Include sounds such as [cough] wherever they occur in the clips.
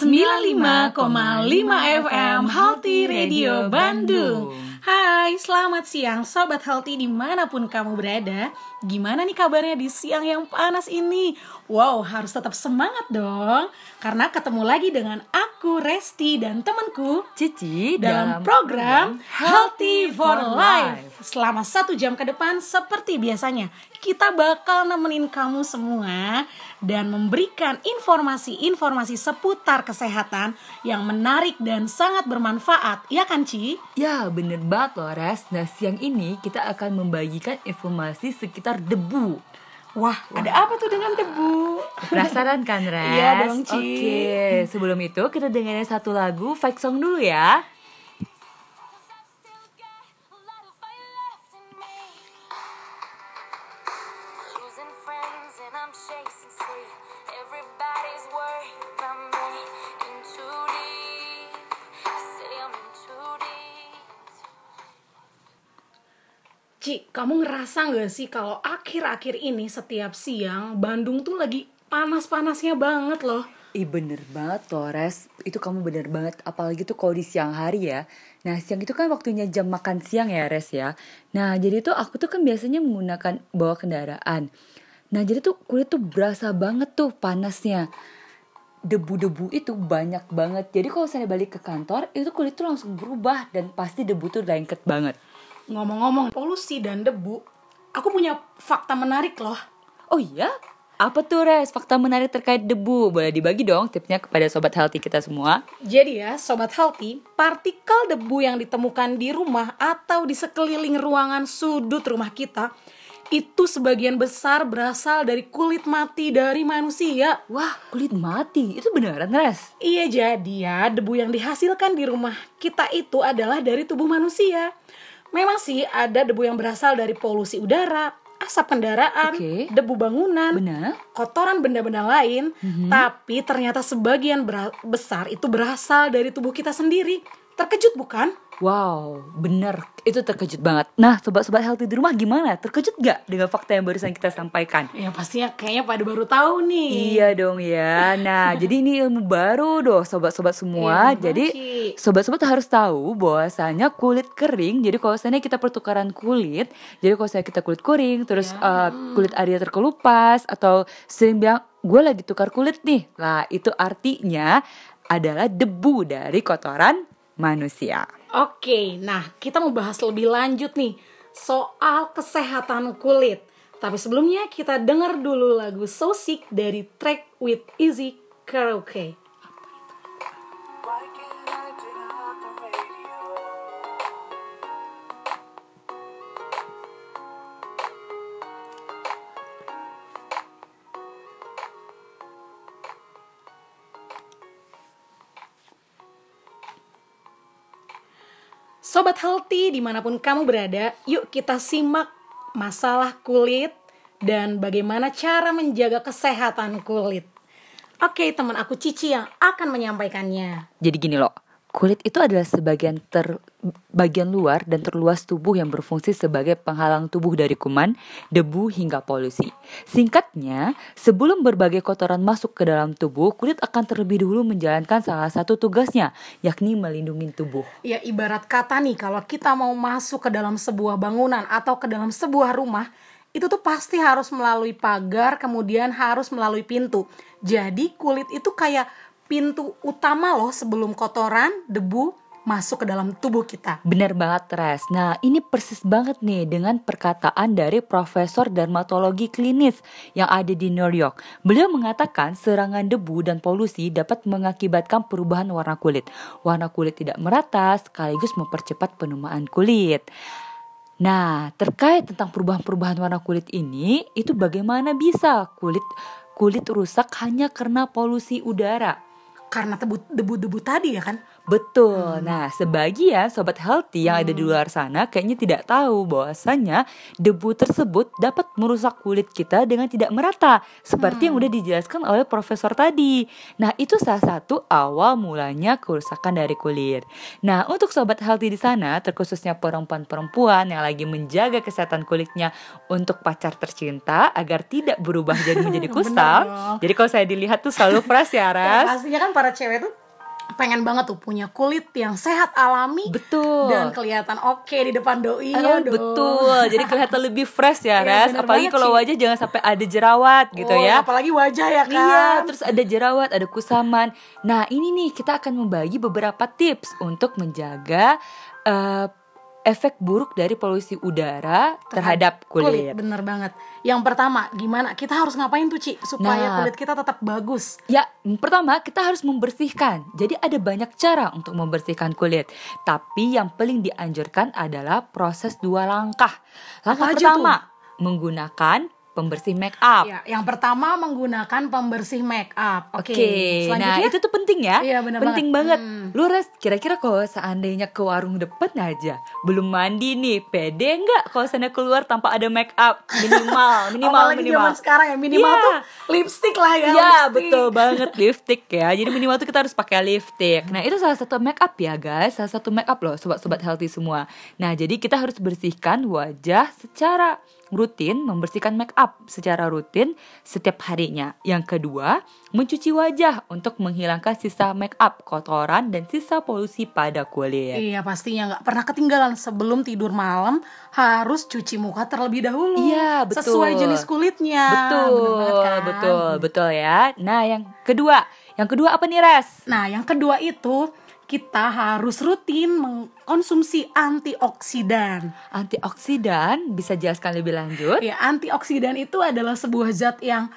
95,5 FM Healthy Radio Bandung. Hai, selamat siang Sobat Healthy di mana pun kamu berada Gimana nih kabarnya di siang yang panas ini? Wow, harus tetap semangat dong Karena ketemu lagi dengan aku, Resti, dan temanku Cici dalam program Healthy for Life. Selama satu jam ke depan, seperti biasanya, kita bakal nemenin kamu semua dan memberikan informasi-informasi seputar kesehatan yang menarik dan sangat bermanfaat. Ya kan, Ci? Ya bener banget loh Res Nah siang ini kita akan membagikan informasi sekitar debu Wah, ada apa tuh dengan debu? Penasaran kan Res? [laughs] Iya dong, Ci. Oke sebelum itu kita dengerin satu lagu Fake Song dulu ya Ci, kamu ngerasa gak sih kalau akhir-akhir ini setiap siang Bandung tuh lagi panas-panasnya banget loh? Ih bener banget loh Res Itu kamu bener banget. Apalagi tuh kalau di siang hari ya. Nah siang itu kan waktunya jam makan siang ya Res ya. Nah jadi tuh aku tuh kan biasanya menggunakan bawa kendaraan. Nah jadi tuh kulit tuh berasa banget tuh panasnya. Debu-debu itu banyak banget. Jadi kalau saya balik ke kantor Itu kulit tuh langsung berubah Dan pasti debu tuh lengket banget Ngomong-ngomong polusi dan debu Aku punya fakta menarik loh Oh iya? Apa tuh Res? Fakta menarik terkait debu Boleh dibagi dong tipsnya kepada sobat healthy kita semua Jadi ya, Sobat Healthy, partikel debu yang ditemukan di rumah atau di sekeliling ruangan sudut rumah kita itu sebagian besar berasal dari kulit mati dari manusia. Wah kulit mati Itu beneran Res? Iya jadi ya, debu yang dihasilkan di rumah kita itu adalah dari tubuh manusia. Memang sih ada debu yang berasal dari polusi udara, asap kendaraan, Oke. debu bangunan, Benar? kotoran benda-benda lain, tapi ternyata sebagian besar itu berasal dari tubuh kita sendiri. Terkejut bukan? Wow, bener. Itu terkejut banget. Nah, sobat-sobat healthy di rumah gimana? Terkejut gak dengan fakta yang barusan kita sampaikan? Ya pastinya kayaknya pada baru tahu nih. Iya dong ya. Nah, [laughs] jadi ini ilmu baru doh sobat-sobat semua. Iya, jadi sobat-sobat harus tahu bahwasanya kulit kering. Jadi kalau misalnya kita pertukaran kulit, jadi kalau saya kita kulit kering, terus Ya. eh, kulit Arya terkelupas atau sering bilang gue lagi tukar kulit nih. Lah, itu artinya adalah debu dari kotoran manusia. Oke, nah kita mau bahas lebih lanjut nih soal kesehatan kulit. Tapi sebelumnya kita dengar dulu lagu So Sick dari Track with Easy Karaoke. Sobat Healthy di mana pun kamu berada, yuk kita simak masalah kulit dan bagaimana cara menjaga kesehatan kulit. Oke, teman aku Cici yang akan menyampaikannya. Jadi gini loh, kulit itu adalah sebagian ter bagian luar dan terluas tubuh yang berfungsi sebagai penghalang tubuh dari kuman, debu hingga polusi. Singkatnya, sebelum berbagai kotoran masuk ke dalam tubuh, kulit akan terlebih dahulu menjalankan salah satu tugasnya, yakni melindungi tubuh. Ya ibarat kata nih kalau kita mau masuk ke dalam sebuah bangunan atau ke dalam sebuah rumah itu tuh pasti harus melalui pagar kemudian harus melalui pintu. Jadi kulit itu kayak pintu utama loh sebelum kotoran, debu masuk ke dalam tubuh kita. Benar banget, Res. Nah, ini persis banget nih dengan perkataan dari Profesor Dermatologi Klinis yang ada di New York. Beliau mengatakan serangan debu dan polusi dapat mengakibatkan perubahan warna kulit. Warna kulit tidak merata sekaligus mempercepat penuaan kulit. Nah, terkait tentang perubahan-perubahan warna kulit ini, itu bagaimana bisa kulit kulit rusak hanya karena polusi udara? Karena tebu- debu-debu tadi ya kan. Betul. Nah, sebagian sobat healthy yang ada di luar sana kayaknya tidak tahu bahwasanya debu tersebut dapat merusak kulit kita dengan tidak merata, seperti yang udah dijelaskan oleh profesor tadi. Nah, itu salah satu awal mulanya kerusakan dari kulit. Nah, untuk sobat healthy di sana, terkhususnya perempuan-perempuan yang lagi menjaga kesehatan kulitnya untuk pacar tercinta agar tidak berubah jadi menjadi [laughs] kusam. jadi kalau saya dilihat tuh selalu fresh ya, Ya, Ras. pastinya kan para cewek tuh pengen banget tuh punya kulit yang sehat alami Betul. dan kelihatan oke di depan doi Oh, betul. Jadi kelihatan lebih fresh ya, [laughs] Iya, Res. bener Apalagi kalau wajah jangan sampai ada jerawat gitu Oh, ya. apalagi wajah ya kan Iya, terus ada jerawat, ada kusaman. Nah, ini nih kita akan membagi beberapa tips untuk menjaga eh, efek buruk dari polusi udara terhadap kulit. bener banget yang pertama gimana kita harus ngapain tuh Ci supaya Nah. kulit kita tetap bagus Ya, pertama kita harus membersihkan. Jadi ada banyak cara untuk membersihkan kulit. Tapi yang paling dianjurkan adalah proses dua langkah. Langkah Apa pertama, menggunakan pembersih make up. ya yang pertama menggunakan pembersih make up oke Oke, nah selanjutnya itu tuh penting ya. Iya, benar penting banget. banget. Lu res, kira-kira kalau seandainya ke warung depan aja, belum mandi nih, pede nggak kalau sana keluar tanpa ada make up minimal, [laughs] minimal, apalagi minimal. zaman sekarang ya minimal Iya. tuh lipstick lah ya Iya lipstick. betul [laughs] banget lipstick ya. Jadi minimal tuh kita harus pakai lipstick. Nah itu salah satu make up ya guys, salah satu make up loh sobat-sobat healthy semua. Nah jadi kita harus bersihkan wajah secara rutin, membersihkan make up secara rutin setiap harinya. Yang kedua, mencuci wajah untuk menghilangkan sisa make up, kotoran dan sisa polusi pada kulit. Iya pastinya nggak pernah ketinggalan sebelum tidur malam harus cuci muka terlebih dahulu. Iya, betul. Sesuai jenis kulitnya. Betul, banget kan? betul, betul ya. Nah yang kedua, yang kedua apa nih Res? Nah yang kedua itu kita harus rutin mengkonsumsi antioksidan. Antioksidan bisa jelaskan lebih lanjut? Ya antioksidan itu adalah sebuah zat yang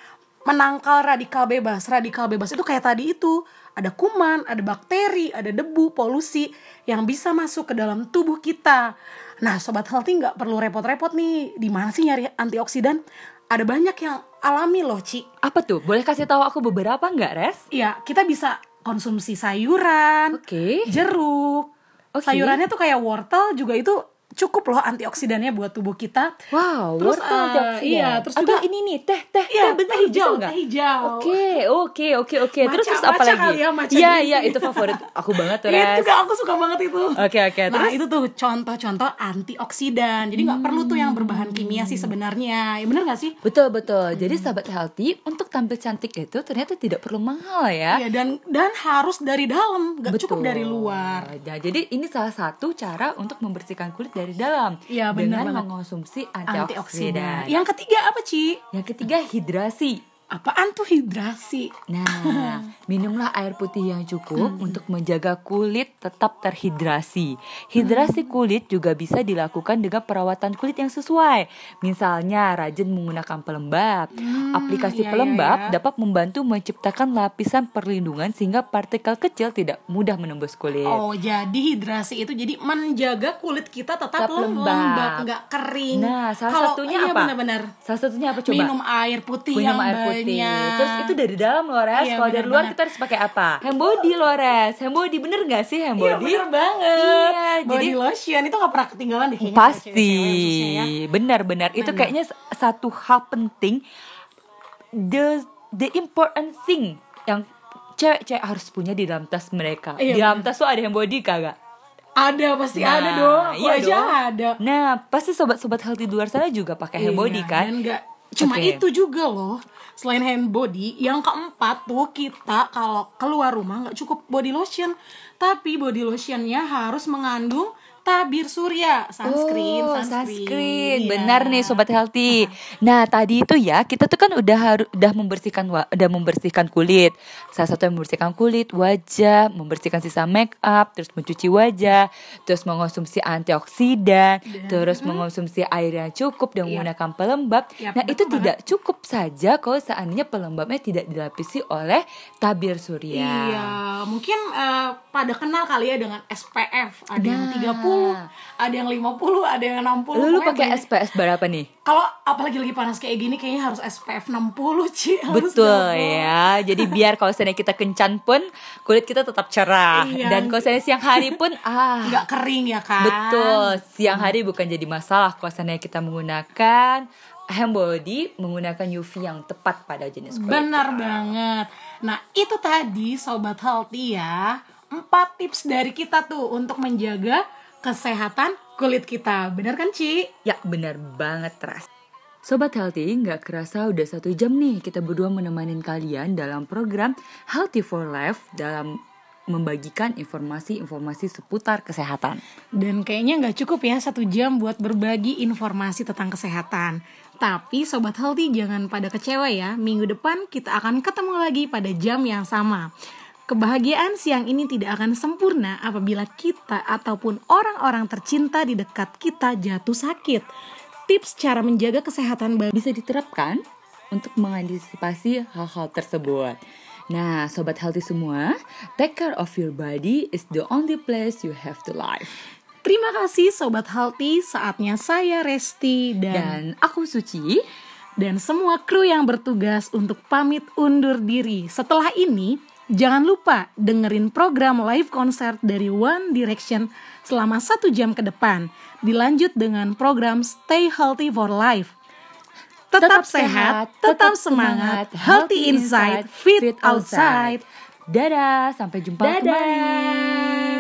menangkal radikal bebas. Radikal bebas itu kayak tadi itu ada kuman, ada bakteri, ada debu, polusi yang bisa masuk ke dalam tubuh kita. Nah, sobat healthy nggak perlu repot-repot nih. Di mana sih nyari antioksidan? Ada banyak yang alami loh, Ci. Apa tuh? Boleh kasih tahu aku beberapa nggak, Res? Iya, kita bisa konsumsi sayuran, Oke. jeruk. Oke. Sayurannya tuh kayak wortel juga itu cukup loh antioksidannya buat tubuh kita. Wow, Terus, wortel eh, antioksidan. iya, terus Atau juga- ini nih, teh, teh, Iya, teh, bentar, teh hijau, nggak? teh hijau. Oke, oke, oke, oke. Terus terus apa lagi? ya, Iya, iya, tea. itu favorit aku banget tuh, Iya juga aku suka banget itu. Oke, oke. Nah Terus itu tuh contoh-contoh antioksidan. Jadi nggak perlu tuh yang berbahan kimia sih sebenarnya. Ya bener gak sih? Betul betul. Jadi sahabat healthy untuk tampil cantik itu ternyata tidak perlu mahal ya. Iya dan dan harus dari dalam, nggak cukup dari luar. Nah, jadi ini salah satu cara untuk membersihkan kulit dari dalam Iya, benar dengan banget. mengonsumsi Antioksidan. antioksidan. Yang ketiga apa Ci? Yang ketiga hidrasi. Apaan tuh hidrasi? Nah, [laughs] minumlah air putih yang cukup untuk menjaga kulit tetap terhidrasi. Hidrasi kulit juga bisa dilakukan dengan perawatan kulit yang sesuai. Misalnya, rajin menggunakan pelembab. Aplikasi iya, pelembab iya, iya. dapat membantu menciptakan lapisan perlindungan sehingga partikel kecil tidak mudah menembus kulit. Oh jadi hidrasi itu jadi menjaga kulit kita tetap, Tetap lembab. lembab, nggak kering. Nah, salah Kalau- satunya iya, apa? benar-benar. Salah satunya apa coba? Minum air putih Minum yang air putih. Banyak. Terus itu dari dalam loh, Res. Iya, Kalau dari luar banget. kita harus pakai apa? Hand body loh, Res. Hand body bener gak sih hand Iya body? bener banget. Iya, Body jadi lotion itu gak pernah ketinggalan deh kayaknya. pasti khususnya ya. benar-benar itu kayaknya satu hal penting the the important thing yang cewek-cewek harus punya di dalam tas mereka. Iya, di dalam tas tuh ada hand body kagak? Ada pasti Nah, ada dong. Aku iya aja dong. ada. Nah, pasti sobat-sobat healthy di luar sana juga pakai hand Iya, body kan? Dan nggak cuma Oke. itu juga loh. Selain hand body, yang keempat tuh kita kalau keluar rumah nggak cukup body lotion, tapi body lotionnya harus mengandung tabir surya, sunscreen, Oh, sunscreen. Iya. Benar nih sobat healthy. Nah, tadi itu ya kita tuh kan udah harus udah membersihkan udah membersihkan kulit. Salah satu yang membersihkan kulit, wajah, membersihkan sisa make up, terus mencuci wajah, terus mengonsumsi antioksidan, terus mengonsumsi air yang cukup dan Iya. menggunakan pelembab. Yap, nah, itu betul tidak cukup saja kalau seandainya pelembabnya tidak dilapisi oleh tabir surya. Iya, mungkin eh, pada kenal kali ya dengan SPF. Ada yang Nah. 30, ada yang 50, ada yang 60. Lu, pakai. SPF berapa nih? Kalau apalagi lagi panas kayak gini kayaknya harus SPF 60, Ci. Betul ya. Jadi biar kalau seandainya kita kencan pun kulit kita tetap cerah. Iya. Dan kalau seandainya siang hari pun [laughs] ah Nggak kering ya kan? betul. Siang hari bukan jadi masalah kalau seandainya kita menggunakan hand body menggunakan UV yang tepat pada jenis kulit. Benar banget. Nah, itu tadi sobat healthy ya. Empat tips dari kita tuh untuk menjaga kesehatan kulit kita. Benar kan, Ci? Ya benar banget Ras. Sobat Healthy, nggak kerasa udah satu jam nih kita berdua menemani kalian dalam program Healthy for Life dalam membagikan informasi-informasi seputar kesehatan. Dan kayaknya nggak cukup ya satu jam buat berbagi informasi tentang kesehatan. Tapi Sobat Healthy jangan pada kecewa ya, minggu depan kita akan ketemu lagi pada jam yang sama. Kebahagiaan siang ini tidak akan sempurna apabila kita ataupun orang-orang tercinta di dekat kita jatuh sakit. Tips cara menjaga kesehatan Bisa diterapkan untuk mengantisipasi hal-hal tersebut. Nah, sobat healthy semua, take care of your body is the only place you have to live. Terima kasih Sobat Healthy, saatnya saya Resti dan, Dan aku Suci, dan semua kru yang bertugas untuk pamit undur diri. Setelah ini, jangan lupa dengerin program live konser dari One Direction selama satu jam ke depan. Dilanjut dengan program Stay Healthy for Life. Tetap, sehat, tetap semangat, healthy inside, fit outside. Dadah, sampai jumpa Dadah. kembali.